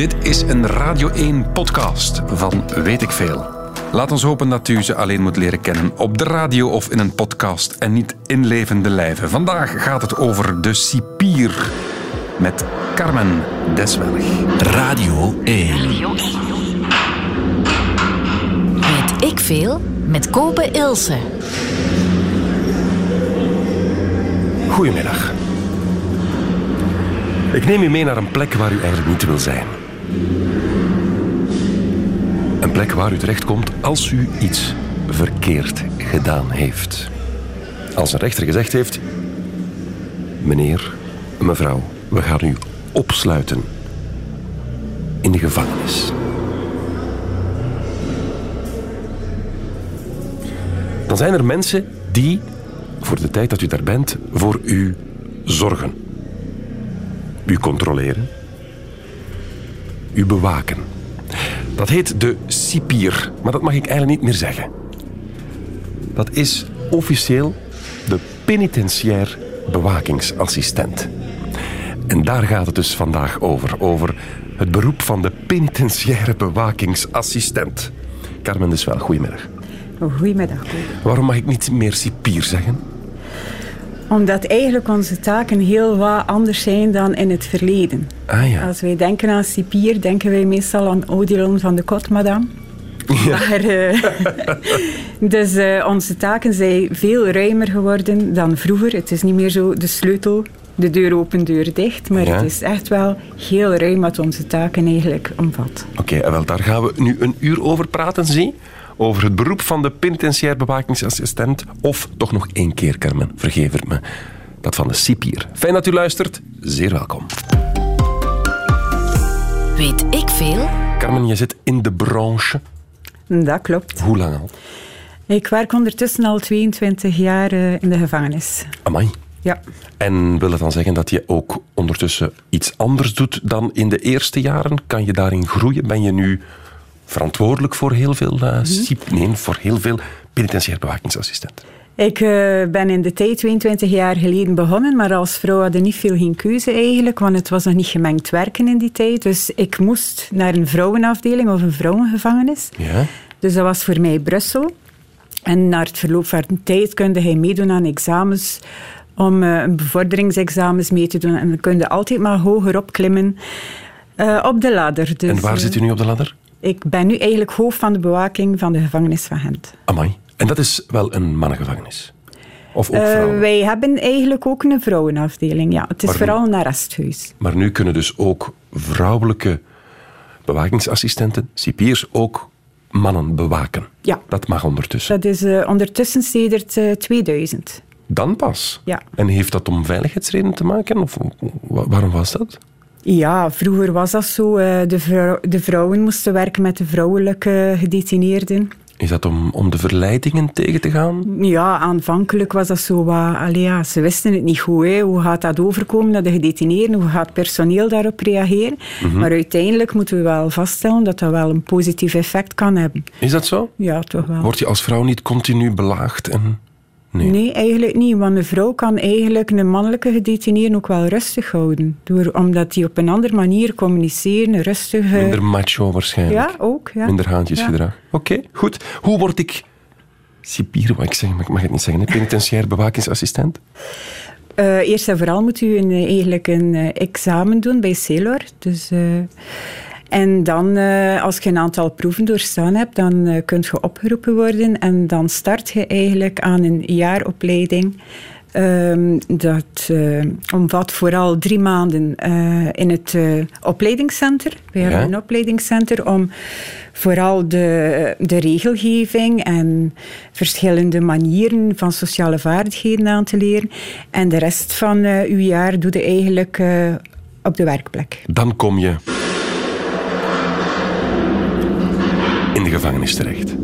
Dit is een Radio 1 podcast van Weet ik Veel. Laat ons hopen dat u ze alleen moet leren kennen op de radio of in een podcast en niet in levende lijven. Vandaag gaat het over de cipier met Carmen Deswelg. Radio 1. Weet ik veel met Kobe Ilse. Goedemiddag. Ik neem u mee naar een plek waar u eigenlijk niet wil zijn. Een plek waar u terechtkomt als u iets verkeerd gedaan heeft. Als een rechter gezegd heeft: Meneer, mevrouw, we gaan u opsluiten in de gevangenis. Dan zijn er mensen die, voor de tijd dat u daar bent, voor u zorgen. U controleren. U bewaken. Dat heet de cipier, maar dat mag ik eigenlijk niet meer zeggen. Dat is officieel de penitentiair bewakingsassistent. En daar gaat het dus vandaag over. Over het beroep van de penitentiaire bewakingsassistent. Carmen dus wel, goedemiddag. Goedemiddag. Waarom mag ik niet meer cipier zeggen? Omdat eigenlijk onze taken heel wat anders zijn dan in het verleden. Ah ja. Als wij denken aan cipier, denken wij meestal aan Odilon van de Kot, madame. Maar, eh, dus eh, onze taken zijn veel ruimer geworden dan vroeger. Het is niet meer zo de sleutel, de deur open, deur dicht. Maar Ja. het is echt wel heel ruim wat onze taken eigenlijk omvat. Oké, en wel, daar gaan we nu een uur over praten, zie. Over het beroep van de penitentiair bewakingsassistent. Of toch nog één keer, Carmen, vergeef het me. Dat van de cipier. Fijn dat u luistert. Zeer welkom. Weet ik veel? Carmen, je zit in de branche. Dat klopt. Hoe lang al? Ik werk ondertussen al 22 jaar eh, in de gevangenis. Amai. Ja. En wil dat dan zeggen dat je ook ondertussen iets anders doet dan in de eerste jaren? Kan je daarin groeien? Ben je nu verantwoordelijk voor heel veel cip- nee, voor heel veel penitentiair bewakingsassistent? Ik eh, ben in de tijd 22 jaar geleden begonnen, maar als vrouw hadden niet veel geen keuze eigenlijk, want het was nog niet gemengd werken in die tijd. Dus ik moest naar een vrouwenafdeling of een vrouwengevangenis. Ja. Dus dat was voor mij Brussel. En na het verloop van de tijd kunde hij meedoen aan examens om eh, een bevorderingsexamens mee te doen. En kun je altijd maar hoger opklimmen op de ladder. Dus, En waar zit u nu op de ladder? Ik ben nu eigenlijk hoofd van de bewaking van de gevangenis van Gent. Amai. En dat is wel een mannengevangenis? Of ook Eh, wij hebben eigenlijk ook een vrouwenafdeling. Ja. Het is Maar- vooral een arresthuis. Maar nu kunnen dus ook vrouwelijke bewakingsassistenten, cipiers, ook mannen bewaken. Ja. Dat mag ondertussen. Dat is eh, ondertussen sedert eh, 2000. Dan pas. Ja. En heeft dat om veiligheidsredenen te maken? Of wa- waarom was dat? Ja, vroeger was dat zo. eh, de, vrou- de vrouwen moesten werken met de vrouwelijke gedetineerden. Is dat om, om de verleidingen tegen te gaan? Ja, aanvankelijk was dat zo wat... Allee, ja, ze wisten het niet goed. Hè. Hoe gaat dat overkomen naar de gedetineerden? Hoe gaat het personeel daarop reageren? Mhm. Maar uiteindelijk moeten we wel vaststellen dat dat wel een positief effect kan hebben. Is dat zo? Ja, toch wel. Word je als vrouw niet continu belaagd? En... Nee. Nee, eigenlijk niet. Want een vrouw kan eigenlijk een mannelijke gedetineerde ook wel rustig houden. Door, omdat die op een andere manier communiceren, rustig... eh, Minder macho waarschijnlijk. Ja, ook. Ja. Minder haantjesgedrag. Oké, goed. Hoe word ik cipier, wat ik zeg, maar ik mag het niet zeggen, penitentiair bewakingsassistent? Eh, eerst en vooral moet u een, eigenlijk een eh, examen doen bij CELOR. Dus, eh, en dan, eh, als je een aantal proeven doorstaan hebt, dan eh kunt je opgeroepen worden. En dan start je eigenlijk aan een jaaropleiding. Ehm, dat eh, omvat vooral drie maanden in het eh, opleidingscentrum. We hebben een opleidingscentrum om vooral de, de regelgeving en verschillende manieren van sociale vaardigheden aan te leren. En de rest van uw jaar doe je eigenlijk op de werkplek. Dan kom je in de gevangenis terecht.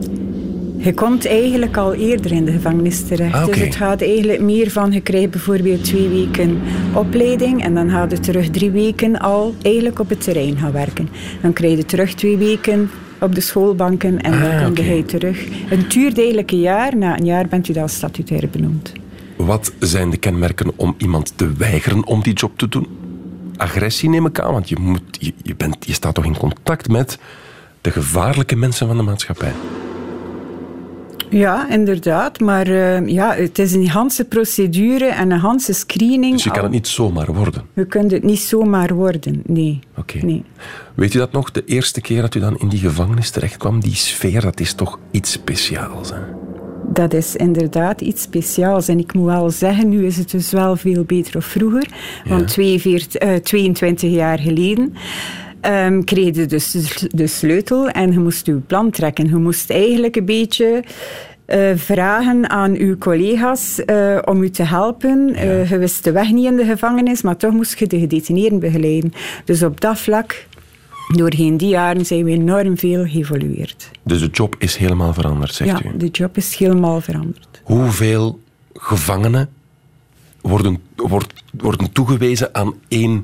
Je komt eigenlijk al eerder in de gevangenis terecht. Ah. Dus het gaat eigenlijk meer van, je krijgt bijvoorbeeld twee weken opleiding en dan gaat je terug drie weken al eigenlijk op het terrein gaan werken. Dan krijg je terug twee weken op de schoolbanken en Ah, dan kom oké. je terug. Het duurt eigenlijk een jaar. Na een jaar bent u dan statutair benoemd. Wat zijn de kenmerken om iemand te weigeren om die job te doen? agressie, neem ik aan. Want je, moet, je, je, bent, je staat toch in contact met de gevaarlijke mensen van de maatschappij. Ja, inderdaad. Maar uh, ja, het is een ganse procedure en een ganse screening. Dus je kan het niet zomaar worden? Je kunt het niet zomaar worden, nee. Oké. nee. Weet u dat nog, de eerste keer dat u dan in die gevangenis terecht kwam? Die sfeer, dat is toch iets speciaals, hè? Dat is inderdaad iets speciaals. En ik moet wel zeggen, nu is het dus wel veel beter of vroeger. Want 42, uh, 22 jaar geleden um, kreeg je dus de sleutel en je moest je plan trekken. Je moest eigenlijk een beetje uh, vragen aan uw collega's uh, om u te helpen. Ja. Uh, je wist de weg niet in de gevangenis, maar toch moest je de gedetineerden begeleiden. Dus op dat vlak, doorheen die jaren, zijn we enorm veel geëvolueerd. Dus de job is helemaal veranderd, zegt ja, u? de job is helemaal veranderd. Hoeveel gevangenen worden, wordt, worden toegewezen aan één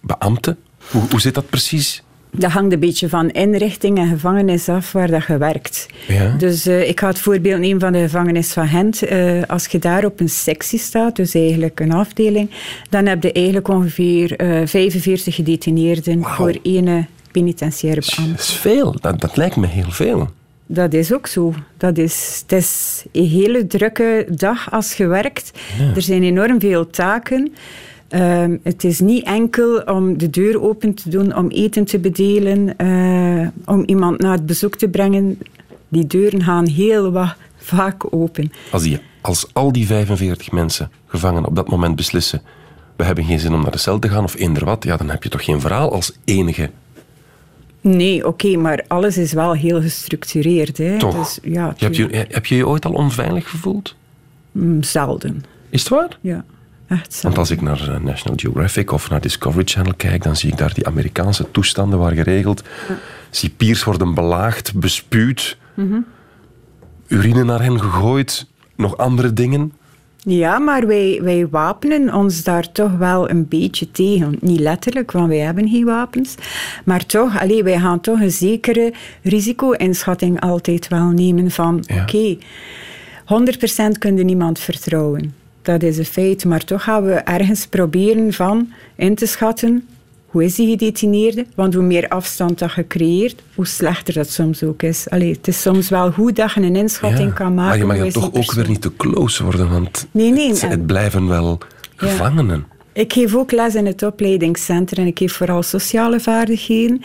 beambte? Hoe, hoe zit dat precies? Dat hangt een beetje van inrichting en gevangenis af waar dat je werkt. Ja. Dus uh, ik ga het voorbeeld nemen van de gevangenis van Gent. Uh, als je daar op een sectie staat, dus eigenlijk een afdeling, dan heb je eigenlijk ongeveer uh, 45 gedetineerden Wauw. voor één penitentiaire beambte. Dat is veel. Dat, dat lijkt me heel veel. Dat is ook zo. Dat is, het is een hele drukke dag als je werkt. Ja. Er zijn enorm veel taken. Um, het is niet enkel om de deur open te doen, om eten te bedelen, uh, om iemand naar het bezoek te brengen. Die deuren gaan heel wat vaak open. Als, die, als al die 45 mensen gevangen op dat moment beslissen we hebben geen zin om naar de cel te gaan of eender wat, ja, dan heb je toch geen verhaal als enige Nee, oké, okay, maar alles is wel heel gestructureerd. Hè? Toch? Dus, ja, je, heb je je ooit al onveilig gevoeld? Mm, zelden. Is het waar? Ja. Echt Want als ik naar uh, National Geographic of naar Discovery Channel kijk, dan zie ik daar die Amerikaanse toestanden waar geregeld cipiers worden belaagd, bespuwd, mm -hmm. urine naar hen gegooid, nog andere dingen. Ja, maar wij, wij wapenen ons daar toch wel een beetje tegen. Niet letterlijk, want wij hebben geen wapens. Maar toch, allee, wij gaan toch een zekere risico-inschatting altijd wel nemen van... Ja. Oké, okay, 100% kun je niemand vertrouwen. Dat is een feit. Maar toch gaan we ergens proberen van in te schatten... Hoe is die gedetineerde? Want hoe meer afstand dat je creëert, hoe slechter dat soms ook is. Allee, het is soms wel goed dat je een inschatting ja, kan maken. Maar je mag dan toch ook weer niet te close worden, want nee, nee, het, het blijven wel Ja. Ik geef ook les in het opleidingscentrum en ik geef vooral sociale vaardigheden.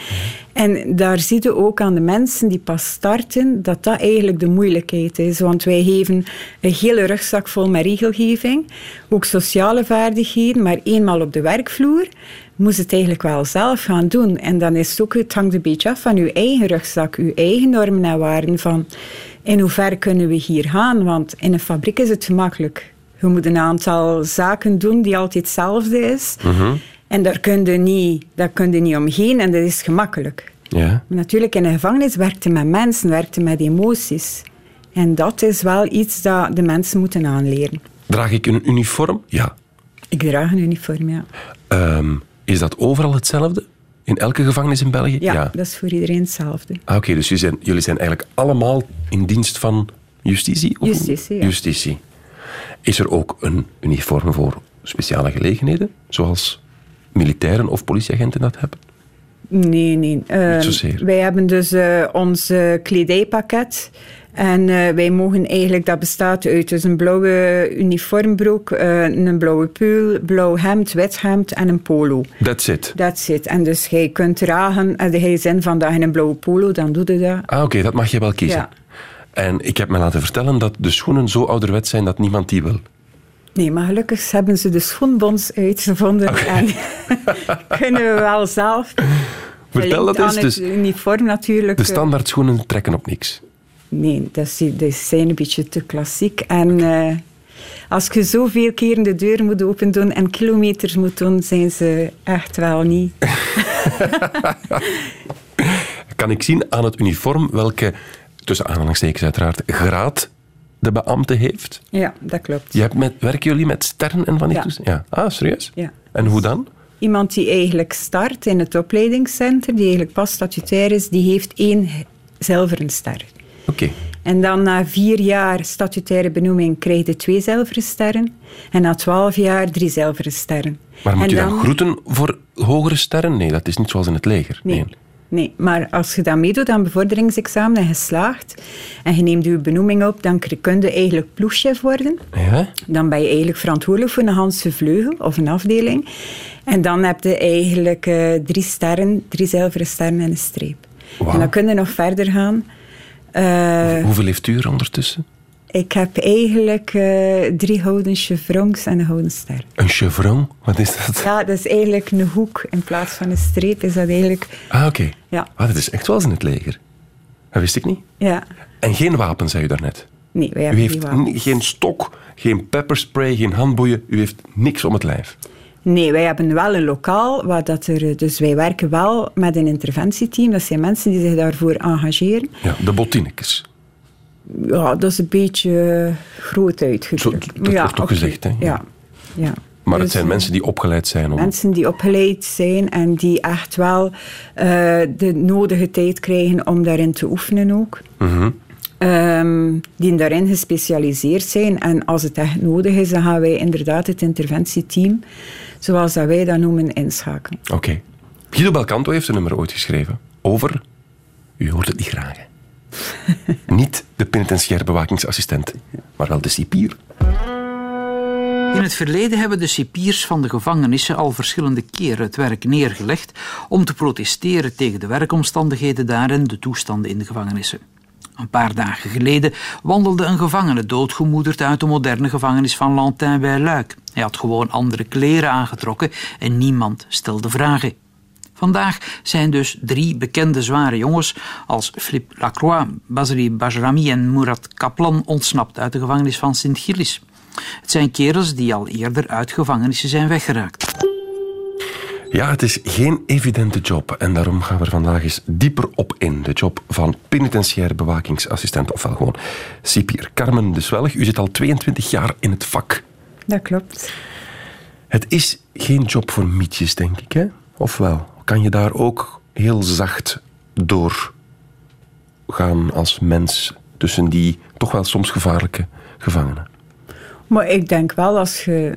En daar zie je ook aan de mensen die pas starten dat dat eigenlijk de moeilijkheid is. Want wij geven een hele rugzak vol met regelgeving, ook sociale vaardigheden, maar eenmaal op de werkvloer moest het eigenlijk wel zelf gaan doen. En dan is het ook, het hangt een beetje af van uw eigen rugzak, uw eigen normen en waarden van in hoeverre kunnen we hier gaan. Want in een fabriek is het gemakkelijk. Je moet een aantal zaken doen die altijd hetzelfde is. Mm -hmm. En daar kun, je niet, daar kun je niet omheen en dat is gemakkelijk. Ja. Maar natuurlijk, in een gevangenis werkte met mensen, werkte met emoties. En dat is wel iets dat de mensen moeten aanleren. Draag ik een uniform? Ja. Ik draag een uniform, ja. Um, is dat overal hetzelfde? In elke gevangenis in België? Ja, ja. dat is voor iedereen hetzelfde. Ah, Oké, okay, dus jullie zijn, jullie zijn eigenlijk allemaal in dienst van justitie? Of justitie, ja. Justitie. Is er ook een uniform voor speciale gelegenheden, zoals militairen of politieagenten dat hebben? Nee, nee. Uh, Niet zozeer. Wij hebben dus uh, ons uh, kledijpakket. En uh, wij mogen eigenlijk, dat bestaat uit dus een blauwe uniformbroek, een blauwe puul, blauw hemd, wit hemd en een polo. That's it? That's it. En dus jij kunt dragen, als jij zin van dat je een blauwe polo, dan doe je dat. Ah, oké, okay, dat mag je wel kiezen. Ja. En ik heb me laten vertellen dat de schoenen zo ouderwet zijn dat niemand die wil. Nee, maar gelukkig hebben ze de schoenbons uitgevonden Okay. en kunnen we wel zelf. Vertel dat eens. Dus uniform natuurlijk. de eh, standaard schoenen trekken op niks. Nee, dat, zijn een beetje te klassiek. En uh, als je zoveel keren de deur moet open doen en kilometers moet doen, zijn ze echt wel niet. Kan ik zien aan het uniform welke, tussen aanhalingstekens uiteraard, graad de beambte heeft? Ja, dat klopt. Je hebt met, werken jullie met sterren en van die Ja. Ja. Ah, serieus? Ja. En hoe dan? Iemand die eigenlijk start in het opleidingscentrum, die eigenlijk pas statutair is, die heeft één zilveren ster. Oké. En En dan na vier jaar statutaire benoeming krijg je twee zilveren sterren. En na twaalf jaar drie zilveren sterren. Maar moet en je dan groeten voor hogere sterren? Nee, dat is niet zoals in het leger. Nee. Nee, maar als je dan meedoet aan bevorderingsexamen en geslaagd en je neemt je benoeming op, dan kun je eigenlijk ploegchef worden. Ja? Dan ben je eigenlijk verantwoordelijk voor een Hanse vleugel of een afdeling. En dan heb je eigenlijk uh, drie sterren, drie zilveren sterren en een streep. En dan kun je nog verder gaan. Uh, Hoeveel heeft u er ondertussen? Ik heb eigenlijk uh, drie gouden chevrons en een gouden ster. Een chevron? Wat is dat? Ja, dat is eigenlijk een hoek in plaats van een streep. Is dat eigenlijk... Ah, oké. Ja. Ah, dat is echt zoals in het leger. Dat wist ik niet. Ja. En geen wapen, zei u daarnet? Nee, wij u hebben heeft geen stok, geen pepperspray, geen handboeien. U heeft niks om het lijf. Nee, wij hebben wel een lokaal. Waar dat er, dus wij werken wel met een interventieteam. Dat zijn mensen die zich daarvoor engageren. Ja, de bottinekes. Ja, dat is een beetje groot uitgedrukt. Zo, dat ja, wordt toch okay. gezegd, hè? Ja. ja. Maar dus, het zijn mensen die opgeleid zijn om... Mensen die opgeleid zijn en die echt wel uh, de nodige tijd krijgen om daarin te oefenen ook. Mm -hmm. um, die daarin gespecialiseerd zijn. En als het echt nodig is, dan gaan wij inderdaad het interventieteam, zoals dat wij dat noemen, inschakelen. Oké. Okay. Guido Belcanto heeft een nummer ooit geschreven over... U hoort het niet graag, hè? niet de penitentiaire bewakingsassistent, maar wel de cipier. In het verleden hebben de cipiers van de gevangenissen al verschillende keren het werk neergelegd om te protesteren tegen de werkomstandigheden daar en de toestanden in de gevangenissen. Een paar dagen geleden wandelde een gevangene doodgemoederd uit de moderne gevangenis van Lantin bij Luik. Hij had gewoon andere kleren aangetrokken en niemand stelde vragen. Vandaag zijn dus drie bekende zware jongens als Philippe Lacroix, Basri Bajrami en Murat Kaplan ontsnapt uit de gevangenis van Sint-Gilles. Het zijn kerels die al eerder uit gevangenissen zijn weggeraakt. Ja, het is geen evidente job en daarom gaan we er vandaag eens dieper op in. De job van penitentiaire bewakingsassistent, ofwel gewoon cipier. Carmen de Zwelg, u zit al 22 jaar in het vak. Dat klopt. Het is geen job voor mietjes, denk ik, hè? Of wel? Kan je daar ook heel zacht door gaan als mens tussen die toch wel soms gevaarlijke gevangenen? Maar ik denk wel, als je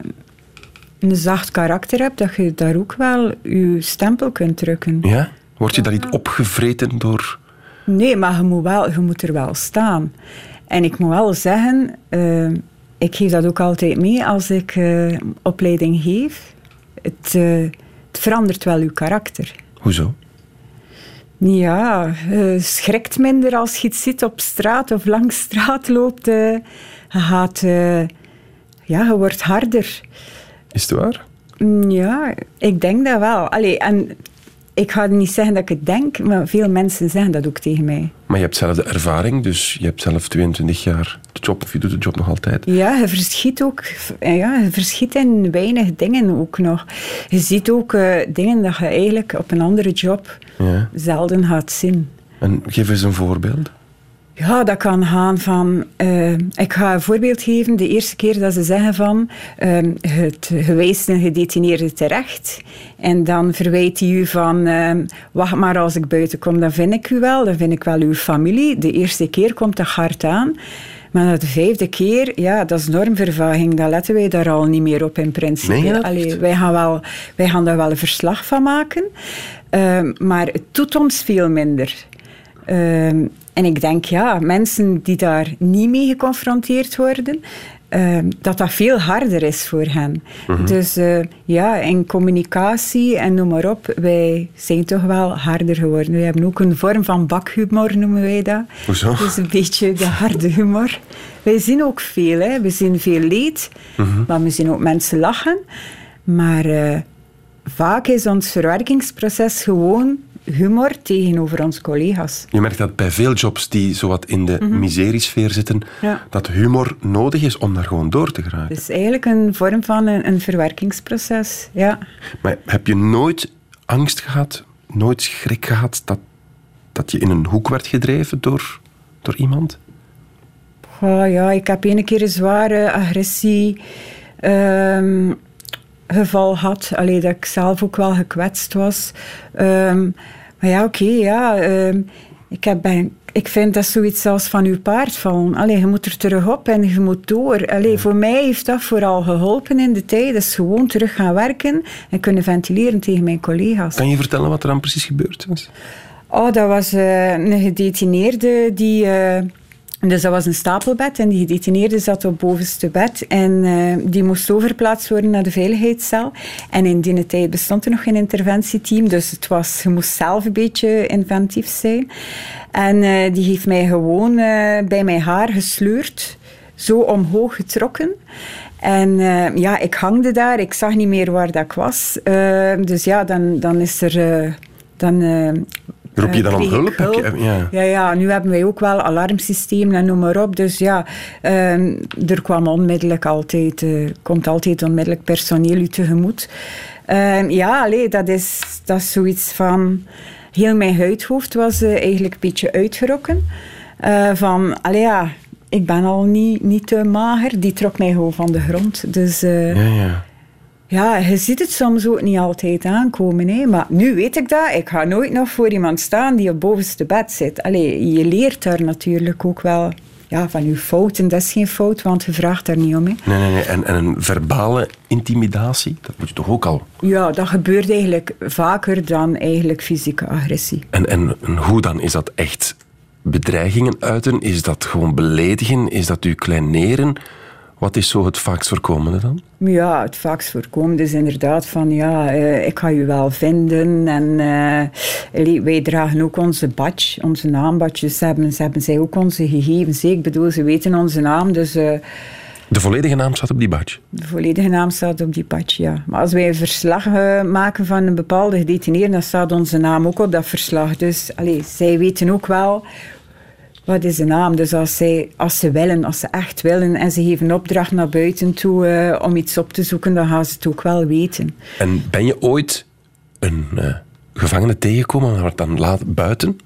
een zacht karakter hebt, dat je daar ook wel je stempel kunt drukken. Ja? Word je daar niet opgevreten door... Nee, maar je moet, wel, je moet er wel staan. En ik moet wel zeggen, uh, ik geef dat ook altijd mee als ik uh, opleiding geef. Het, uh, het verandert wel je karakter. Hoezo? Ja, je schrikt minder als je iets ziet op straat of langs straat loopt. je gaat... ja, je wordt harder. Is het waar? Ja, ik denk dat wel. Allee, en ik ga niet zeggen dat ik het denk, maar veel mensen zeggen dat ook tegen mij. Maar je hebt zelf de ervaring, dus je hebt zelf 22 jaar de job, of je doet de job nog altijd. Ja, je verschiet ook. Ja, je verschiet in weinig dingen ook nog. Je ziet ook uh, dingen dat je eigenlijk op een andere job ja. zelden gaat zien. En geef eens een voorbeeld. Ja, dat kan gaan van... Uh, ik ga een voorbeeld geven. De eerste keer dat ze zeggen van... Uh, het gewijst een gedetineerde terecht. En dan verwijt hij u van... Uh, wacht maar, als ik buiten kom, dan vind ik u wel. Dan vind ik wel uw familie. De eerste keer komt dat hard aan. Maar de vijfde keer, ja, dat is normvervaging. Dan letten wij daar al niet meer op in principe. Nee, Allee, wij, gaan wel, wij gaan daar wel een verslag van maken. maar het doet ons veel minder. En ik denk, ja, mensen die daar niet mee geconfronteerd worden, uh, dat dat veel harder is voor hen. Mhm. Dus uh, ja, in communicatie en noem maar op, wij zijn toch wel harder geworden. We hebben ook een vorm van bakhumor, noemen wij dat. Hoezo? Dus een beetje de harde humor. Wij zien ook veel, hè. we zien veel leed, Mhm. maar we zien ook mensen lachen. Maar uh, vaak is ons verwerkingsproces gewoon humor tegenover onze collega's. Je merkt dat bij veel jobs die zowat in de miseriesfeer zitten, Ja. dat humor nodig is om daar gewoon door te geraken. Het is eigenlijk een vorm van een, een verwerkingsproces. Ja. Maar heb je nooit angst gehad, nooit schrik gehad dat, dat je in een hoek werd gedreven door, door iemand? Oh, ja, ik heb een keer een zware agressie ehm, geval gehad. Allee, dat ik zelf ook wel gekwetst was. Ehm, maar ja, oké, ja. ehm, ik heb ben, ik vind dat zoiets als van uw paard vallen. Allee, je moet er terug op en je moet door. Allee, Voor mij heeft dat vooral geholpen in de tijd. Dus gewoon terug gaan werken en kunnen ventileren tegen mijn collega's. Kan je vertellen wat er dan precies gebeurd was? Oh, dat was uh, een gedetineerde die... Uh, dus dat was een stapelbed en die gedetineerde zat op bovenste bed en uh, die moest overplaatst worden naar de veiligheidscel. En in die tijd bestond er nog geen interventieteam, dus het was, je moest zelf een beetje inventief zijn. En uh, die heeft mij gewoon uh, bij mijn haar gesleurd, zo omhoog getrokken. En ja, ik hangde daar, ik zag niet meer waar dat ik was. dus ja, dan, dan is er... dan Roep je dan om hulp? hulp? ja. ja. Ja, nu hebben wij ook wel alarmsystemen en noem maar op. Dus ja, um, er kwam onmiddellijk altijd, uh, komt altijd onmiddellijk personeel u tegemoet. Um, ja, allee, dat, is, dat is zoiets van... Heel mijn huidhoofd was uh, eigenlijk een beetje uitgerokken. Van, allee ja, ik ben al niet, niet te mager. Die trok mij gewoon van de grond. Dus... ja, ja. Ja, je ziet het soms ook niet altijd aankomen. Hè? Maar nu weet ik dat. Ik ga nooit nog voor iemand staan die op bovenste bed zit. Allee, je leert daar natuurlijk ook wel ja, van je fouten. Dat is geen fout, want je vraagt daar niet om. Hè? Nee, nee, nee. En, en een verbale intimidatie, dat moet je toch ook al... Ja, dat gebeurt eigenlijk vaker dan eigenlijk fysieke agressie. En, en, en hoe dan? Is dat echt bedreigingen uiten? Is dat gewoon beledigen? Is dat u kleineren? Wat is zo het vaakst voorkomende dan? Ja, het vaakst voorkomende is inderdaad van ja, uh, ik ga je wel vinden. En uh, wij dragen ook onze badge, onze naambadjes. Hebben, ze hebben zij ook onze gegevens. Ik bedoel, ze weten onze naam, dus... Uh, de volledige naam staat op die badge? De volledige naam staat op die badge, ja. Maar als wij een verslag maken van een bepaalde gedetineerde, dan staat onze naam ook op dat verslag. Dus allez, zij weten ook wel wat is de naam? Dus als, zij, als ze willen, als ze echt willen en ze geven opdracht naar buiten toe uh, om iets op te zoeken, dan gaan ze het ook wel weten. En ben je ooit een uh, gevangene tegengekomen, maar dan laat buiten?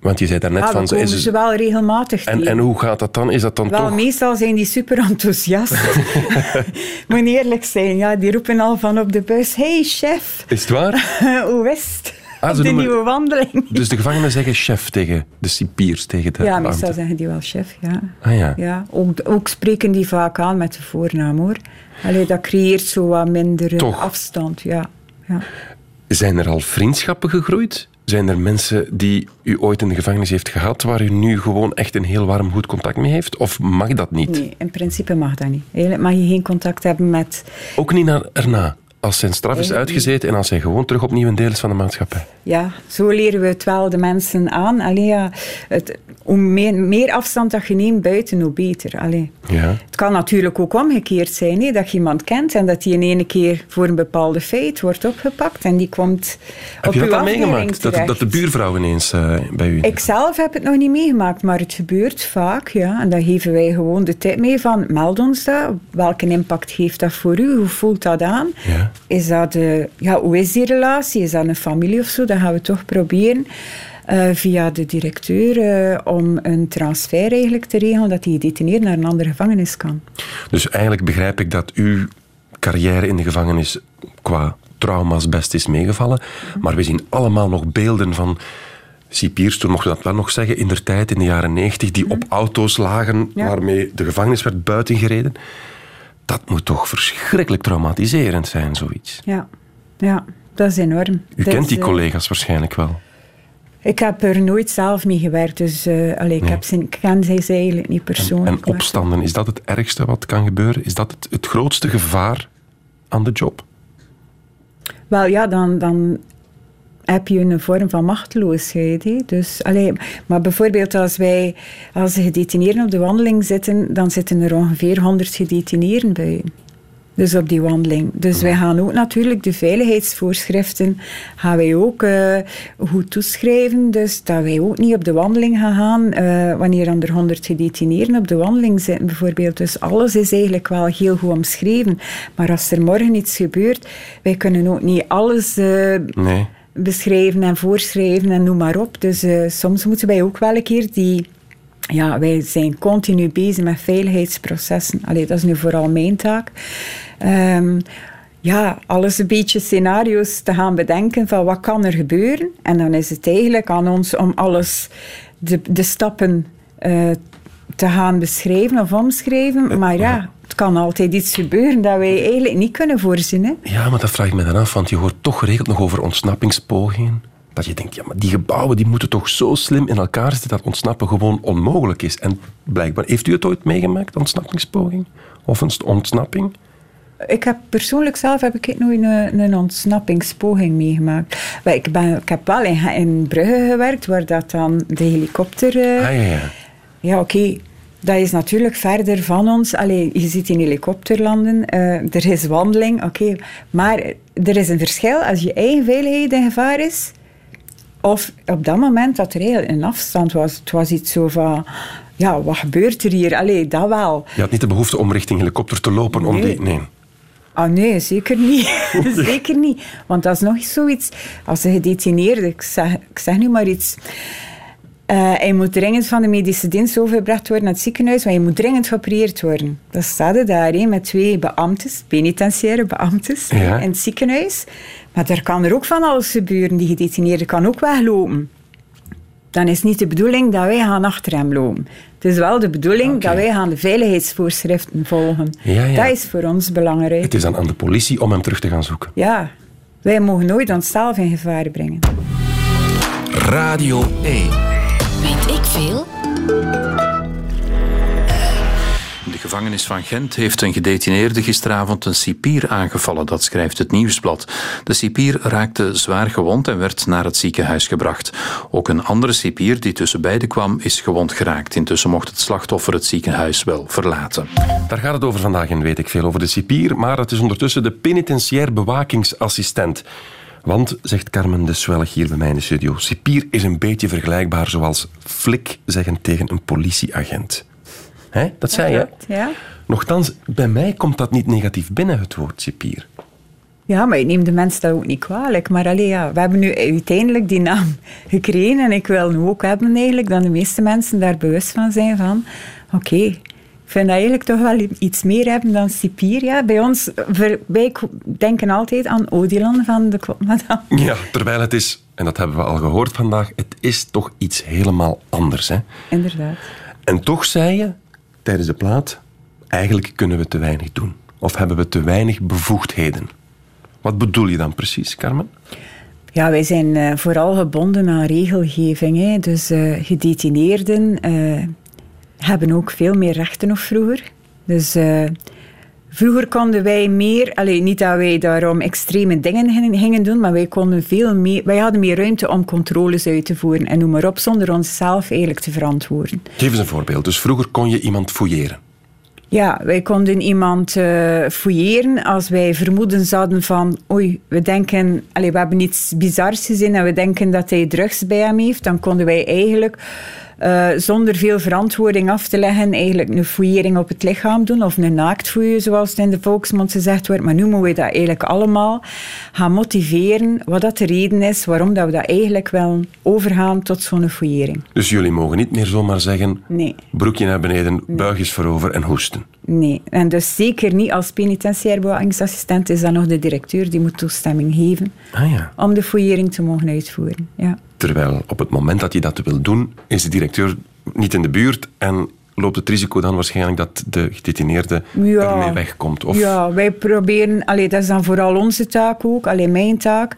Want je zei daarnet ja, van... ze is ze wel regelmatig en, en hoe gaat dat dan? Is dat dan wel, toch... meestal zijn die super enthousiast. Moet eerlijk zijn. Ja, die roepen al van op de bus... Hey, chef. Is het waar? hoe is het? Ah, de nieuwe wandeling. Dus de gevangenen zeggen chef tegen de cipiers, tegen de Ja, meestal zeggen die wel chef, ja. Ah, ja. ja ook, ook spreken die vaak aan met de voornaam, hoor. Allee, dat creëert zo wat minder Toch. afstand, ja. ja. Zijn er al vriendschappen gegroeid? Zijn er mensen die u ooit in de gevangenis heeft gehad, waar u nu gewoon echt een heel warm, goed contact mee heeft? Of mag dat niet? Nee, in principe mag dat niet. Eigenlijk mag je geen contact hebben met... Ook niet naar, erna? Als zijn straf is uitgezeten en als hij gewoon terug opnieuw een deel is van de maatschappij. Ja, zo leren we het wel de mensen aan. Allee, ja, het, hoe meer, meer, afstand dat je neemt buiten, hoe beter. Allee. Ja. Het kan natuurlijk ook omgekeerd zijn, hè, dat je iemand kent en dat die in ene keer voor een bepaalde feit wordt opgepakt en die komt heb op je dat meegemaakt? Dat, dat, de buurvrouw ineens uh, bij u... Ik zelf heb het nog niet meegemaakt, maar het gebeurt vaak. Ja. En dan geven wij gewoon de tip mee van, meld ons dat. Welke impact heeft dat voor u? Hoe voelt dat aan? Ja. Is dat de, ja, hoe is die relatie? Is dat een familie of zo? Dan gaan we toch proberen uh, via de directeur uh, om een transfer eigenlijk te regelen dat die gedetineerd naar een andere gevangenis kan. Dus eigenlijk begrijp ik dat uw carrière in de gevangenis qua trauma's best is meegevallen. Maar we zien allemaal nog beelden van cipiers, toen mocht je dat wel nog zeggen, in der tijd, in de jaren negentig, die op auto's lagen Ja. waarmee de gevangenis werd buitengereden. Dat moet toch verschrikkelijk traumatiserend zijn, zoiets. Ja, ja dat is enorm. U Dat kent die eh, collega's waarschijnlijk wel. Ik heb er nooit zelf mee gewerkt, dus uh, allee, ik, Nee. heb ze, ik ken ze eigenlijk niet persoonlijk. en opstanden, is dat het ergste wat kan gebeuren? Is dat het, het grootste gevaar aan de job? Wel ja, dan, dan heb je een vorm van machteloosheid. Dus, allee, maar bijvoorbeeld als wij als de gedetineerden op de wandeling zitten, dan zitten er ongeveer 100 gedetineerden bij. Dus op die wandeling. Dus wij gaan ook natuurlijk de veiligheidsvoorschriften gaan wij ook eh, goed toeschrijven. Dus dat wij ook niet op de wandeling gaan gaan eh, wanneer dan er 100 gedetineerden op de wandeling zitten bijvoorbeeld. Dus alles is eigenlijk wel heel goed omschreven. Maar als er morgen iets gebeurt, wij kunnen ook niet alles... eh, Nee. Beschrijven en voorschrijven en noem maar op. Dus eh, soms moeten wij ook wel een keer die... Ja, wij zijn continu bezig met veiligheidsprocessen. Allee, dat is nu vooral mijn taak. Ehm, ja, alles een beetje scenario's te gaan bedenken van wat kan er gebeuren. En dan is het eigenlijk aan ons om alles, de, de stappen eh, te gaan beschrijven of omschrijven. Maar ja, het kan altijd iets gebeuren dat wij eigenlijk niet kunnen voorzien. Hè? Ja, maar dat vraag ik me dan af, want je hoort toch geregeld nog over ontsnappingspogingen. Dat je denkt, ja, maar die gebouwen die moeten toch zo slim in elkaar zitten dat ontsnappen gewoon onmogelijk is. En blijkbaar, heeft u het ooit meegemaakt, ontsnappingspoging? Of een ontsnapping? Ik heb persoonlijk zelf heb ik nooit een, een ontsnappingspoging meegemaakt. Maar ik, ben, ik heb wel in, in Brugge gewerkt, waar dat dan de helikopter... eh, Ah, ja, ja. Ja, oké. Dat is natuurlijk verder van ons. Allee, je ziet in helikopter landen, eh, er is wandeling, oké. Maar er is een verschil als je eigen veiligheid in gevaar is. Of op dat moment dat er heel een afstand was. Het was iets zo van, ja, wat gebeurt er hier? Allee, dat wel. Je had niet de behoefte om richting helikopter te lopen om Nee. die... Nee. Ah nee, zeker niet. zeker niet. Want dat is nog zoiets. Als een gedetineerde, ik zeg, ik zeg nu maar iets. Eh, hij moet dringend van de medische dienst overgebracht worden naar het ziekenhuis, maar hij moet dringend geopereerd worden. Dan staat hij daar hè, met twee beambtes, penitentiaire beambtes, Ja. in het ziekenhuis. Maar er kan er ook van alles gebeuren. Die gedetineerde kan ook weglopen. Dan is niet de bedoeling dat wij gaan achter hem lopen. Het is wel de bedoeling dat wij gaan de veiligheidsvoorschriften volgen. Ja, ja. Dat is voor ons belangrijk. Het is dan aan de politie om hem terug te gaan zoeken. Ja, wij mogen nooit onszelf in gevaar brengen. Radio 1. Weet ik veel? In de gevangenis van Gent heeft een gedetineerde gisteravond een cipier aangevallen, dat schrijft het Nieuwsblad. De cipier raakte zwaar gewond en werd naar het ziekenhuis gebracht. Ook een andere cipier die tussen beiden kwam is gewond geraakt. Intussen mocht het slachtoffer het ziekenhuis wel verlaten. Daar gaat het over vandaag en weet ik veel over de cipier, maar het is ondertussen de penitentiair bewakingsassistent. Want, zegt Carmen de Swellig hier bij mij in de studio, cipier is een beetje vergelijkbaar zoals flik zeggen tegen een politieagent. Hè? Dat zei je? Ja. Nochtans, bij mij komt dat niet negatief binnen, het woord cipier. ja, maar ik neem de mensen dat ook niet kwalijk. Maar allee, ja, we hebben nu uiteindelijk die naam gekregen. En ik wil nu ook hebben eigenlijk dat de meeste mensen daar bewust van zijn van... Oké, vind dat eigenlijk toch wel iets meer hebben dan cipier. Ja. Bij ons, wij denken altijd aan Odilon van de Klopmadam. Ja, terwijl het is, en dat hebben we al gehoord vandaag, het is toch iets helemaal anders. Hè? Inderdaad. En toch zei je tijdens de plaat, eigenlijk kunnen we te weinig doen. Of hebben we te weinig bevoegdheden. Wat bedoel je dan precies, Carmen? Ja, wij zijn eh, vooral gebonden aan regelgeving. Hè. Dus eh, gedetineerden eh, hebben ook veel meer rechten nog vroeger. Dus eh, vroeger konden wij meer, alleen niet dat wij daarom extreme dingen gingen- doen, maar wij konden veel meer, wij hadden meer ruimte om controles uit te voeren en noem maar op, zonder onszelf eigenlijk te verantwoorden. Geef eens een voorbeeld. Dus vroeger kon je iemand fouilleren. Ja, wij konden iemand eh fouilleren als wij vermoedens hadden van oei, we denken, allee, we hebben iets bizars gezien en we denken dat hij drugs bij hem heeft, dan konden wij eigenlijk eh, zonder veel verantwoording af te leggen eigenlijk een fouillering op het lichaam doen of een naaktfouille, zoals het in de volksmond gezegd wordt. Maar nu moeten we dat eigenlijk allemaal gaan motiveren wat dat de reden is waarom dat we dat eigenlijk wel overgaan tot zo'n fouillering. Dus jullie mogen niet meer zomaar zeggen, Nee. broekje naar beneden, buigjes voorover en hoesten. Nee, en dus zeker niet als penitentiair bewakingsassistent is dat nog de directeur die moet toestemming geven Ah ja. om de fouillering te mogen uitvoeren. Ja. Terwijl op het moment dat je dat wil doen, is de directeur niet in de buurt en loopt het risico dan waarschijnlijk dat de gedetineerde Ja. ermee wegkomt. Of... Ja, wij proberen, allee, dat is dan vooral onze taak ook, alleen mijn taak.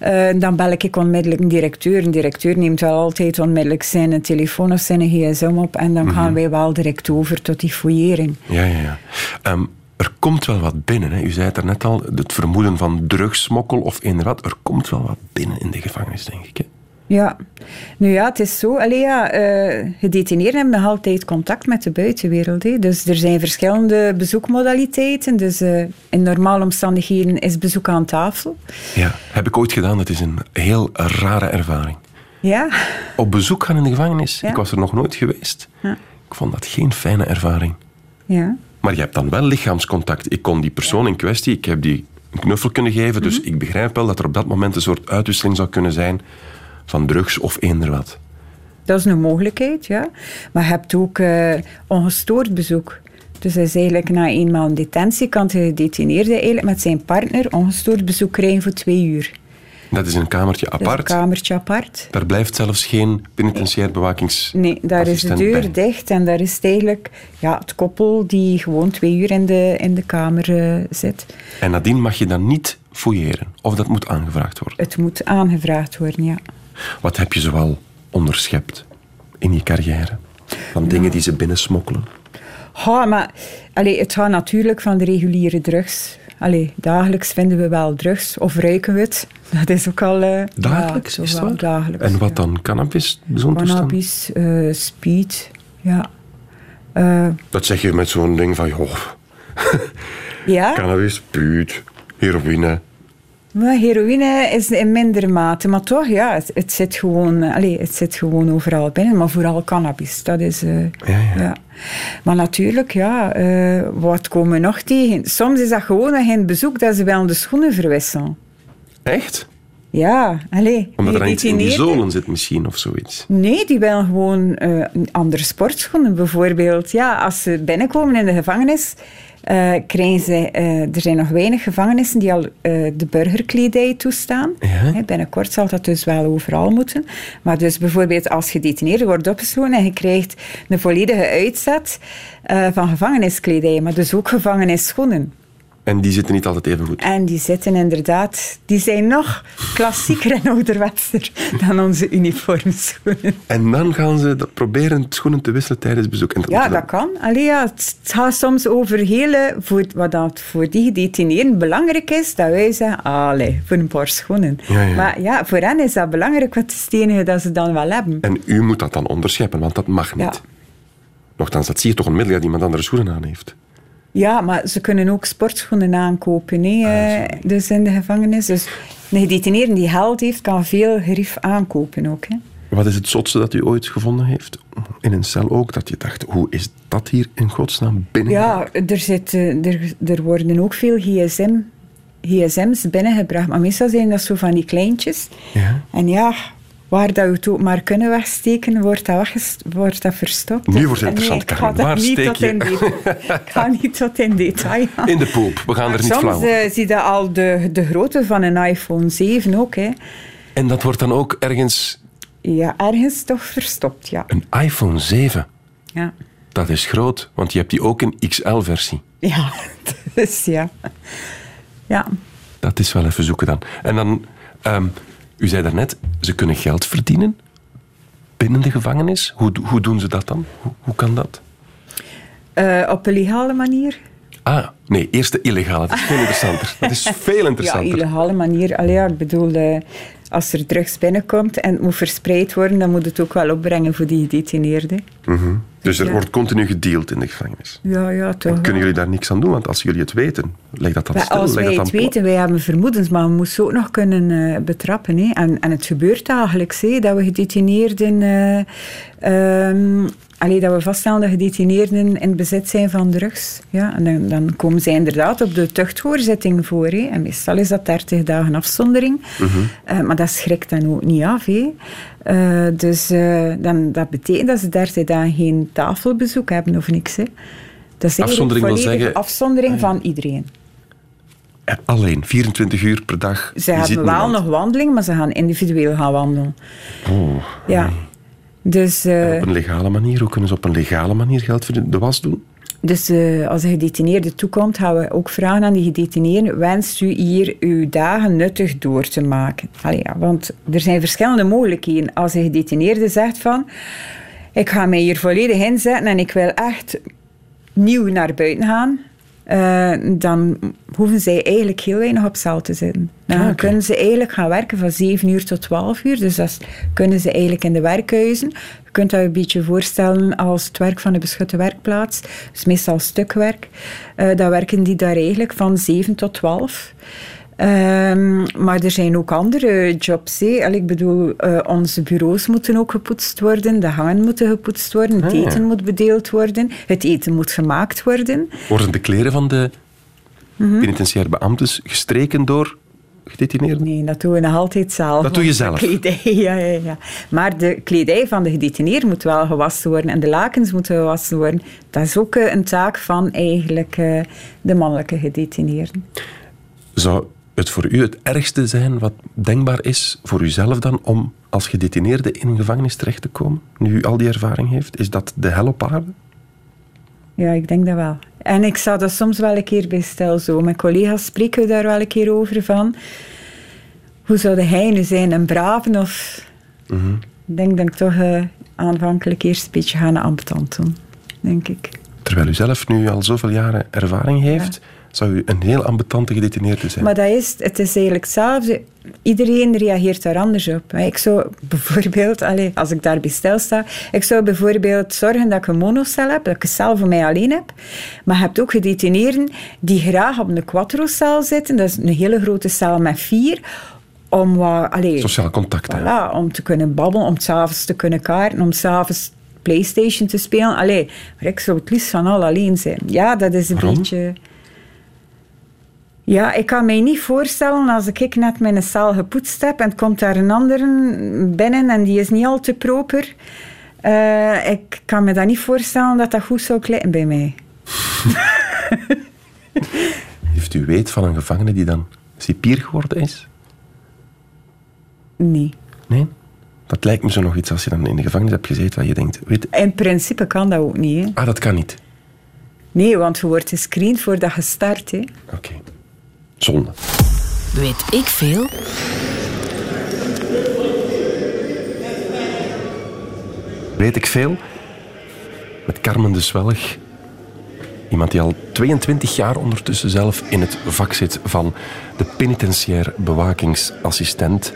Eh, dan bel ik onmiddellijk een directeur. Een directeur neemt wel altijd onmiddellijk zijn telefoon of zijn gsm op en dan gaan wij wel direct over tot die fouillering. Ja, ja, ja. Ehm, er komt wel wat binnen. Hè. U zei het er net al, het vermoeden van drugsmokkel of inderdaad, er komt wel wat binnen in de gevangenis, denk ik. Hè. Ja, nu ja, het is zo. Allee, ja, eh, gedetineerden hebben nog altijd contact met de buitenwereld. Hè. Dus er zijn verschillende bezoekmodaliteiten. Dus eh, in normale omstandigheden is bezoek aan tafel. Ja, heb ik ooit gedaan. Het is een heel rare ervaring. Ja, Op bezoek gaan in de gevangenis. Ja. Ik was er nog nooit geweest. Ja. Ik vond dat geen fijne ervaring. ja. Maar je hebt dan wel lichaamscontact. Ik kon die persoon in kwestie, ik heb die een knuffel kunnen geven, dus ik begrijp wel dat er op dat moment een soort uitwisseling zou kunnen zijn van drugs of eender wat. dat is een mogelijkheid, ja. Maar je hebt ook eh, ongestoord bezoek. Dus dat is eigenlijk na een detentie kan de gedetineerde eigenlijk met zijn partner ongestoord bezoek krijgen voor twee uur. Dat is een kamertje apart. een kamertje apart. Daar blijft zelfs geen penitentiair bewakings... Nee, daar is de deur bij. dicht en daar is het eigenlijk ja, het koppel die gewoon twee uur in de, in de kamer eh, zit. En nadien mag je dan niet fouilleren. Of dat moet aangevraagd worden. Het moet aangevraagd worden, ja. Wat heb je zoal onderschept in je carrière? Van dingen die ze binnensmokkelen. Ja, maar allee, het gaat natuurlijk van de reguliere drugs. Allee, dagelijks vinden we wel drugs of ruiken we het. Dat is ook al... eh, Dagelijks, ja, is? Dagelijks, En wat ja. dan? Cannabis? Zo'n? Cannabis, eh, speed, ja. Eh, Dat zeg je met zo'n ding van... Joh, ja, cannabis, puut, heroïne. Maar heroïne is in mindere mate. Maar toch, ja, het, het, zit gewoon, eh, allee, het zit gewoon overal binnen. Maar vooral cannabis, dat is... eh, Ja, ja. Maar natuurlijk, ja, eh, wat komen we nog tegen? Soms is dat gewoon in het bezoek dat ze wel de schoenen verwisselen. Echt? Ja, allee. Omdat er iets in die zolen zit misschien, of zoiets. Nee, die willen gewoon andere sportschoenen. Bijvoorbeeld, ja, als ze binnenkomen in de gevangenis, eh, krijgen ze... eh, er zijn nog weinig gevangenissen die al eh, de burgerkledij toestaan. Ja. Binnenkort zal dat dus wel overal moeten. Maar dus bijvoorbeeld als gedetineerde wordt opgesloten en je krijgt een volledige uitzet van gevangeniskledij, maar dus ook gevangenisschoenen. En die zitten niet altijd even goed. En die zitten inderdaad, die zijn nog klassieker en ouderwetser dan onze uniformschoenen. En dan gaan ze proberen schoenen te wisselen tijdens bezoek. En dat Ja, dat kan. Allee, ja, het het gaat soms over hele... Voor, wat dat voor die gedetineerden belangrijk is, dat wij zeggen, allee, voor een paar schoenen. Ja, ja. Maar ja, voor hen is dat belangrijk, wat is het enige dat ze dan wel hebben. En u moet dat dan onderscheppen, want dat mag niet. Ja. Nochtans, dat zie je toch onmiddellijk dat iemand andere schoenen aan heeft. Ja, maar ze kunnen ook sportschoenen aankopen, hè, Ah, eh, dus in de gevangenis. Dus een gedetineerde die geld heeft, kan veel gerief aankopen ook. Hè. Wat is het zotste dat u ooit gevonden heeft? In een cel ook, dat je dacht, hoe is dat hier in godsnaam binnen? Ja, er, zit, eh, er, er worden ook veel gsm, gsm's binnengebracht. Maar meestal zijn dat zo van die kleintjes. Ja. En ja, waar dat we het ook maar kunnen wegsteken, wordt dat, weggest- wordt dat verstopt. Nu wordt het nee, interessant, ik ga Waar niet steek tot je? in detail- Ik ga niet tot in detail. In de poep, we gaan er niet soms flauw. op. eh, zie je al de, de grootte van een iPhone 7 ook. Hè. En dat wordt dan ook ergens Ja, ergens toch verstopt, ja. een iPhone 7. Ja, Dat is groot, want je hebt die ook in XL-versie. ja dus ja. Ja, Dat is wel even zoeken dan. En dan, ehm, u zei daarnet, ze kunnen geld verdienen binnen de gevangenis. Hoe, hoe doen ze dat dan? Hoe, hoe kan dat? Eh, op een legale manier. Ah, nee, eerst de illegale. Dat is veel interessanter. Dat is veel Ja, interessanter. illegale manier. Allee, ja, ik bedoel, eh, als er drugs binnenkomt en het moet verspreid worden, dan moet het ook wel opbrengen voor die gedetineerden. dus er Ja. wordt continu gedeeld in de gevangenis. Ja, ja, toch. Kunnen jullie daar niks aan doen? Want als jullie het weten, leg dat dan stil. als wij het weten, wij hebben vermoedens, maar we moeten ze ook nog kunnen eh, betrappen. Hè. En, en het gebeurt dagelijks, hè, dat we gedetineerden... eh, ehm, allee, dat we vaststellen dat gedetineerden in bezit zijn van drugs. Ja, en dan, dan komen zij inderdaad op de tuchthoorzitting voor. Hè. En meestal is dat 30 dagen afzondering. Eh, maar dat schrikt dan ook niet af. Hè. Eh, dus eh, dan, dat betekent dat ze 30 dagen geen tafelbezoek hebben of niks. Dat is Afzondering wil zeggen- afzondering van iedereen. Alleen, 24 uur per dag. Ze hebben wel nog wandeling, maar ze gaan individueel gaan wandelen. Oh, Ja. Dus, eh, op een legale manier. Hoe kunnen ze op een legale manier geld verdienen? De was doen? dus eh, als een gedetineerde toekomt, gaan we ook vragen aan die gedetineerden: wenst u hier uw dagen nuttig door te maken? Allee, ja, want er zijn verschillende mogelijkheden. Als een gedetineerde zegt van: ik ga mij hier volledig inzetten en ik wil echt nieuw naar buiten gaan. Eh, dan hoeven zij eigenlijk heel weinig op cel te zitten. Dan Ah, kunnen ze eigenlijk gaan werken van 7 uur tot 12 uur. Dus dat kunnen ze eigenlijk in de werkhuizen. Je kunt dat een beetje voorstellen als het werk van een beschutte werkplaats. Dus meestal stukwerk. Eh dan werken die daar eigenlijk van 7 tot 12. Ehm, maar er zijn ook andere jobs. Ik bedoel, eh, onze bureaus moeten ook gepoetst worden, de hangen moeten gepoetst worden, het Ah, eten moet bedeeld worden, het eten moet gemaakt worden. Worden de kleren van de Mhm. penitentiaire beambtes gestreken door gedetineerden? Nee, dat doen we nog altijd zelf. Dat doe je zelf? Kledij, ja, ja, ja. Maar de kledij van de gedetineerden moet wel gewassen worden en de lakens moeten gewassen worden. Dat is ook eh, een taak van eigenlijk eh, de mannelijke gedetineerden. Zou het voor u het ergste zijn wat denkbaar is voor uzelf dan om als gedetineerde in een gevangenis terecht te komen? Nu u al die ervaring heeft, is dat de hel op aarde? Ja, ik denk dat wel. En ik sta dat soms wel een keer bij stil zo. Mijn collega's spreken daar wel een keer over van. Hoe zou hij nu zijn, een brave of... Ik denk dat ik toch eh, aanvankelijk eerst een beetje gaan ambetant doen. Denk ik. Terwijl u zelf nu al zoveel jaren ervaring heeft, zou u een heel ambetante gedetineerde zijn. Maar dat is, het is eigenlijk hetzelfde. Iedereen reageert daar anders op. Ik zou bijvoorbeeld, als ik daarbij stilsta, ik zou bijvoorbeeld zorgen dat ik een monocel heb, dat ik een cel voor mij alleen heb. Maar je hebt ook gedetineerden die graag op een quattro-cel zitten. Dat is een hele grote cel met vier. Om, wat, Sociaal contact. hè? Voilà, om te kunnen babbelen, om s'avonds te kunnen kaarten, om s'avonds Playstation te spelen. Allee, maar ik zou het liefst van al alleen zijn. Ja, dat is een Waarom? beetje... Ja, ik kan mij niet voorstellen als ik net mijn cel gepoetst heb en het komt daar een ander binnen en die is niet al te proper. Eh, ik kan me dat niet voorstellen dat dat goed zou klikken bij mij. Heeft u weet van een gevangene die dan cipier geworden is? Nee. Nee? Dat lijkt me zo nog iets als je dan in de gevangenis hebt gezeten waar je denkt, weet, In principe kan dat ook niet. Hè. ah, dat kan niet. Nee, want je wordt gescreend voordat je start. Hè. Oké. Zonde. Weet ik veel? Weet ik veel? Met Carmen de Zwelg. Iemand die al 22 jaar ondertussen zelf in het vak zit van de penitentiair bewakingsassistent.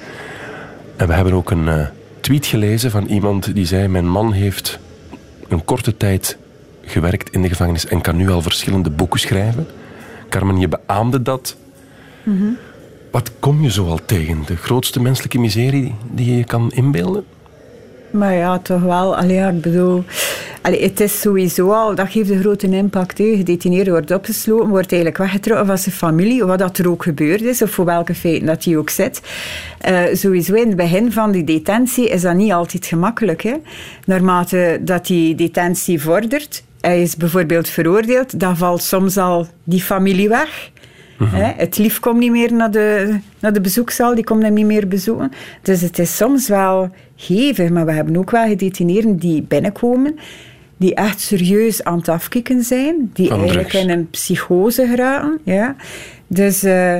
En we hebben ook een eh, tweet gelezen van iemand die zei: Mijn man heeft een korte tijd gewerkt in de gevangenis en kan nu al verschillende boeken schrijven. Carmen, je beaamde dat. Wat kom je zo al tegen? De grootste menselijke miserie die je kan inbeelden? Maar ja, toch wel. Allee, ik bedoel, het is sowieso al, dat geeft een grote impact. Hè. Gedetineerde wordt opgesloten, wordt eigenlijk weggetrokken van zijn familie, wat dat er ook gebeurd is, of voor welke feiten dat hij ook zit. Eh, sowieso in het begin van die detentie is dat niet altijd gemakkelijk. Hè. Naarmate dat die detentie vordert, hij is bijvoorbeeld veroordeeld, dan valt soms al die familie weg. Hè, Het lief komt niet meer naar de, naar de bezoekzaal, die komt hem niet meer bezoeken. Dus het is soms wel hevig, maar we hebben ook wel gedetineerden die binnenkomen, die echt serieus aan het afkicken zijn, die Van eigenlijk drugs. in een psychose geraken. Ja. Dus, eh,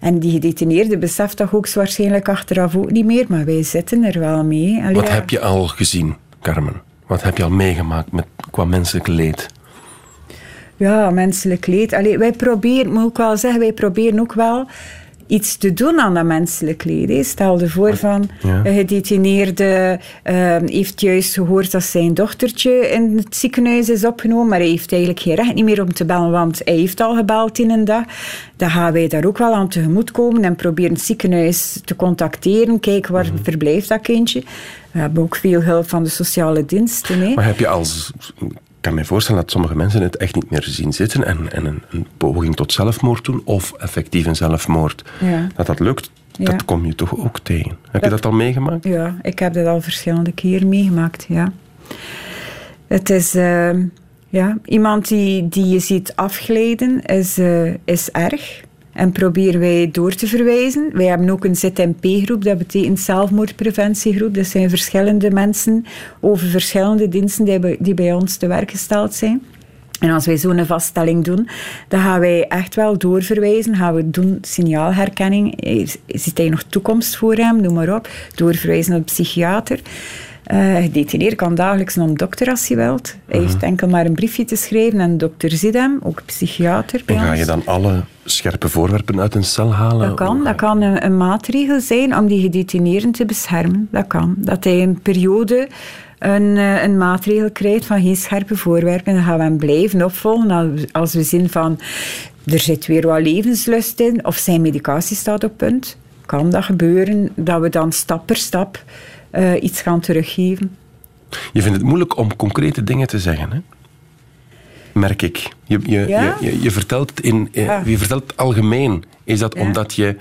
en die gedetineerde beseft dat ook waarschijnlijk achteraf ook niet meer, maar wij zitten er wel mee. Allee, Wat ja. heb je al gezien, Carmen? Wat heb je al meegemaakt met, qua menselijk leed? Ja, menselijk leed. Allee, wij proberen, moet ik wel zeggen, wij proberen ook wel iets te doen aan dat menselijk leed. hè. Stel je voor van Ja. een gedetineerde eh, heeft juist gehoord dat zijn dochtertje in het ziekenhuis is opgenomen, maar hij heeft eigenlijk geen recht niet meer om te bellen, want hij heeft al gebeld in een dag. Dan gaan wij daar ook wel aan tegemoetkomen en proberen het ziekenhuis te contacteren, kijken waar verblijft dat kindje. We hebben ook veel hulp van de sociale diensten. Hè. Maar heb je als... Ik kan me voorstellen dat sommige mensen het echt niet meer zien zitten en, en een, een poging tot zelfmoord doen, of effectief een zelfmoord. Ja. Dat dat lukt, Ja. dat kom je toch ook tegen. Heb je dat al meegemaakt? Ja, ik heb dat al verschillende keren meegemaakt, ja. Het is... eh, ja, iemand die, die je ziet afglijden is, eh, is erg. En proberen wij door te verwijzen. Wij hebben ook een ZMP-groep, dat betekent zelfmoordpreventiegroep. Dat zijn verschillende mensen over verschillende diensten die bij, die bij ons te werk gesteld zijn. En als wij zo'n vaststelling doen, dan gaan wij echt wel doorverwijzen. Gaan we doen signaalherkenning. Is- Ziet hij nog toekomst voor hem? Noem maar op. Doorverwijzen naar de psychiater. Eh gedetineerd kan dagelijks naar een dokter als hij wilt. Hij heeft enkel maar een briefje te schrijven en de dokter ziet hem, ook psychiater En ga je dan alle scherpe voorwerpen uit een cel halen? Dat kan, dat kan een, een maatregel zijn om die gedetineerden te beschermen. Dat kan. Dat hij een periode een, eh, een maatregel krijgt van geen scherpe voorwerpen. Dan gaan we hem blijven opvolgen als- als we zien van er zit weer wat levenslust in of zijn medicatie staat op punt. Kan dat gebeuren dat we dan stap per stap eh, iets gaan teruggeven. Je vindt het moeilijk om concrete dingen te zeggen, hè? Merk ik. Je, je, Ja? je, je, je vertelt het in, eh, Ja. je vertelt het algemeen. Is dat Ja. omdat je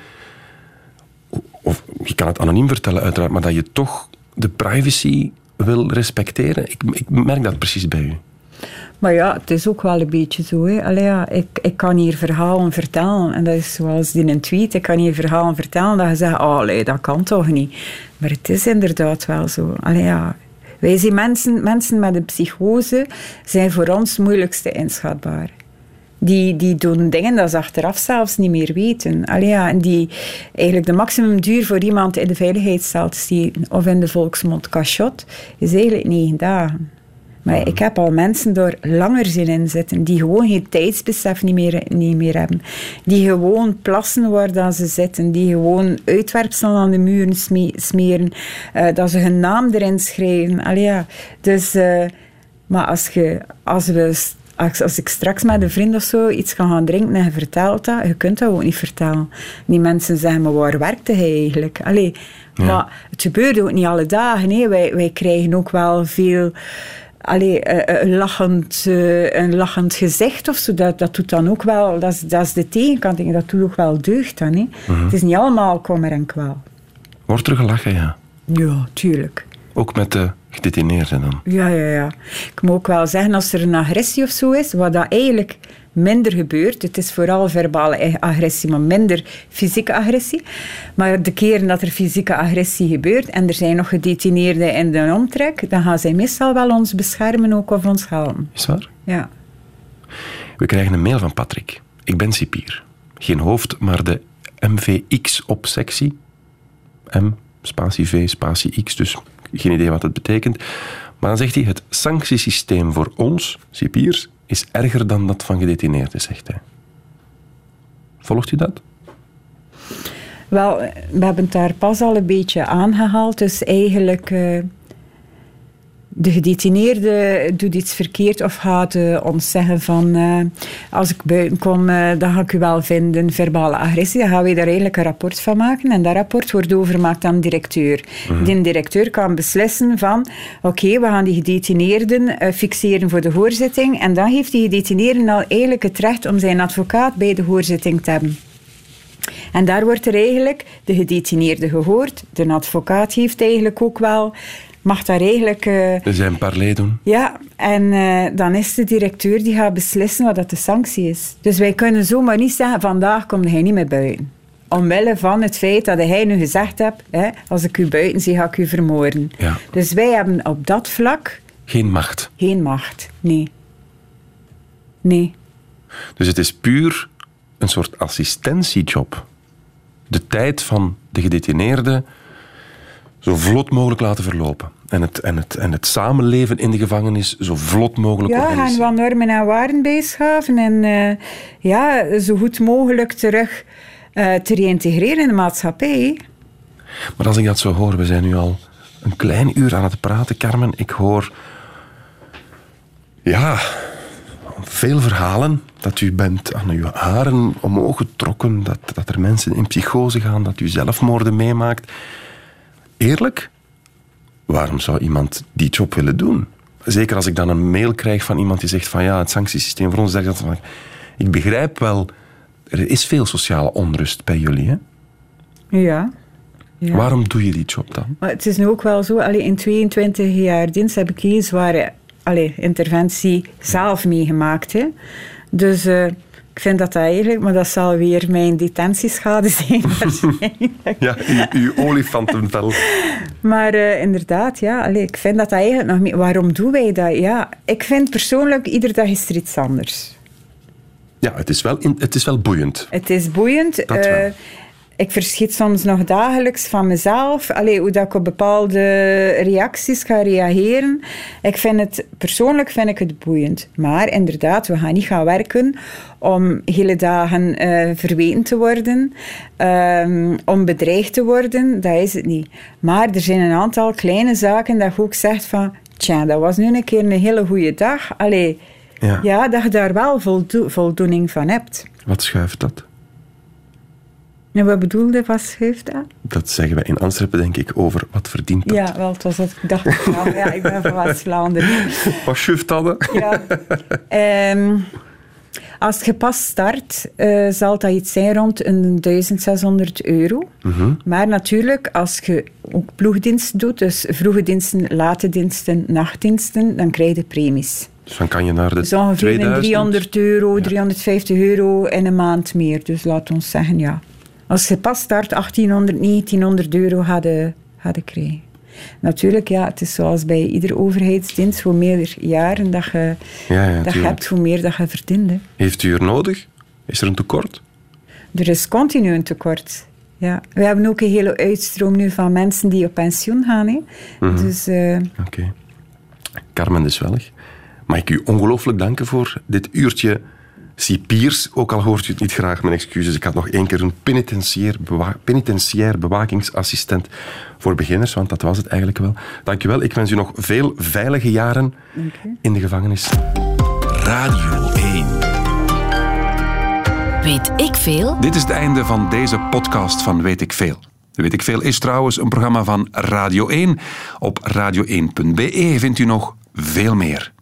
of je kan het anoniem vertellen uiteraard, maar dat je toch de privacy wil respecteren. Ik, ik merk dat precies bij u. Maar ja, het is ook wel een beetje zo. Hè. Allee, ja, ik, ik kan hier verhalen vertellen. En dat is zoals in een tweet. Ik kan hier verhalen vertellen dat je zegt, oh, allee, dat kan toch niet. Maar het is inderdaad wel zo. Allee, ja. Wij zien mensen, mensen met een psychose zijn voor ons het moeilijkste inschatbaar. Die, die doen dingen dat ze achteraf zelfs niet meer weten. Allee, ja, en die, eigenlijk de maximumduur voor iemand in de veiligheidscel of in de volksmond cachot, is eigenlijk negen dagen. Maar ik heb al mensen door langer zin in zitten, die gewoon geen tijdsbesef niet meer, niet meer hebben. Die gewoon plassen waar dan ze zitten, die gewoon uitwerpselen aan de muren sme- smeren, eh, dat ze hun naam erin schrijven. Allee, ja. Dus, eh, maar als, je, als, we, als, als ik straks met een vriend of zo iets ga gaan drinken en je vertelt dat, je kunt dat ook niet vertellen. Die mensen zeggen, maar waar werkte hij eigenlijk? Allee, Maar het gebeurt ook niet alle dagen. Wij, wij krijgen ook wel veel allee, eh, een, lachend, eh, een lachend gezicht of zo, dat, dat doet dan ook wel, dat is, dat is de tegenkant, Ik denk, dat doet ook wel deugd dan. Hè. Het is niet allemaal kommer en kwaal. Wordt er gelachen, ja. Ja, tuurlijk. Ook met de gedetineerden dan. Ja, ja, ja. Ik moet ook wel zeggen, als er een agressie of zo is, wat dat eigenlijk minder gebeurt, het is vooral verbale agressie, maar minder fysieke agressie. Maar de keren dat er fysieke agressie gebeurt en er zijn nog gedetineerden in de omtrek, dan gaan zij meestal wel ons beschermen ook of ons helpen. Is waar? Ja. We krijgen een mail van Patrick. Ik ben cipier. Geen hoofd, maar de MVX op sectie. M, spatie V, spatie X, dus geen idee wat het betekent. Maar dan zegt hij, het sanctiesysteem voor ons, cipiers, is erger dan dat van gedetineerden, zegt hij. Volgt u dat? Wel, we hebben het daar pas al een beetje aangehaald. Dus eigenlijk, eh, de gedetineerde doet iets verkeerd of gaat eh, ons zeggen van eh, als ik buiten kom, eh, dan ga ik u wel vinden, verbale agressie. Dan gaan wij daar eigenlijk een rapport van maken. En dat rapport wordt overgemaakt aan de directeur. Die directeur kan beslissen van oké, we gaan die gedetineerden fixeren voor de hoorzitting. En dan heeft die gedetineerde al eigenlijk het recht om zijn advocaat bij de hoorzitting te hebben. En daar wordt er eigenlijk de gedetineerde gehoord. De advocaat heeft eigenlijk ook wel, mag daar eigenlijk... eh, Er zijn paar leden doen. ja, en eh, dan is de directeur die gaat beslissen wat dat de sanctie is. Dus wij kunnen zomaar niet zeggen, vandaag komt hij niet meer buiten. Omwille van het feit dat hij nu gezegd hè, als ik u buiten zie, ga ik u vermoorden. Ja. Dus wij hebben op dat vlak Geen macht. geen macht. Nee. Nee. Dus het is puur een soort assistentiejob. De tijd van de gedetineerde zo vlot mogelijk laten verlopen. En het, en het, en het samenleven in de gevangenis zo vlot mogelijk Ja, gaan wat normen en waarden bijschaven en eh, ja, zo goed mogelijk terug eh, te reïntegreren in de maatschappij. Maar als ik dat zo hoor, we zijn nu al een klein uur aan het praten, Carmen. Ik hoor... Ja, veel verhalen. Dat u bent aan uw haren omhoog getrokken. Dat, dat er mensen in psychose gaan. Dat u zelfmoorden meemaakt. Eerlijk, waarom zou iemand die job willen doen? Zeker als ik dan een mail krijg van iemand die zegt van ja, het sanctiesysteem voor ons... dat van, ik begrijp wel, er is veel sociale onrust bij jullie. Hè? Ja. ja. Waarom doe je die job dan? Maar het is nu ook wel zo, allee, in 22 jaar dienst heb ik geen zware allee, interventie zelf meegemaakt. Hè. Dus eh, vind dat dat eigenlijk, maar dat zal weer mijn detentieschade zijn waarschijnlijk. Ja, uw, uw olifantenvel. Maar eh, inderdaad, ja, allee, ik vind dat dat eigenlijk nog meer... Waarom doen wij dat? Ja, ik vind persoonlijk, iedere dag is er iets anders. Ja, het is wel, in- het is wel boeiend. Het is boeiend. Dat Eh, wel. Ik verschiet soms nog dagelijks van mezelf. Allee, hoe dat ik op bepaalde reacties ga reageren. Ik vind het, persoonlijk vind ik het boeiend. Maar inderdaad, we gaan niet gaan werken om hele dagen verweten te worden. ehm, om bedreigd te worden. Dat is het niet. Maar er zijn een aantal kleine zaken dat je ook zegt van... Tja, dat was nu een keer een hele goede dag. Allee, Ja. ja, dat je daar wel voldo- voldoening van hebt. Wat schuift dat? En wat bedoelde, wat schuift dat? Dat zeggen wij in Antwerpen, denk ik, over wat verdient dat. Ja, wel, het was dat ik dacht. ja, ik ben van West-Vlaanderen. Wat schuift dat? hè? Ja. Ehm, Als je pas start, eh, zal dat iets zijn rond een 1600 euro. Maar natuurlijk, als je ook ploegdienst doet, dus vroege diensten, late diensten, nachtdiensten, dan krijg je premies. Dus dan kan je naar de Dus ongeveer 2000. een 300 euro, 350 euro in een maand meer. Dus laat ons zeggen, ja. Als je pas start, 1800, 1900 euro hadden, hadden krijgen. Natuurlijk, ja, het is zoals bij iedere overheidsdienst. Hoe meer jaren dat je, Ja, ja, dat je hebt, hoe meer dat je verdient. hè. Heeft u er nodig? Is er een tekort? Er is continu een tekort. Ja. We hebben ook een hele uitstroom nu van mensen die op pensioen gaan. Hè. Mhm. Dus eh, Oké. Carmen de Zwelg, mag ik u ongelooflijk danken voor dit uurtje cipiers. Ook al hoort u het niet graag, mijn excuses. Ik had nog één keer doen. Penitentiair, bewa penitentiair bewakingsassistent voor beginners, want dat was het eigenlijk wel. Dank u wel. Ik wens u nog veel veilige jaren in de gevangenis. Radio 1. Weet ik veel? Dit is het einde van deze podcast van Weet ik Veel. Weet ik Veel is trouwens een programma van Radio 1. Op radio1.be vindt u nog veel meer.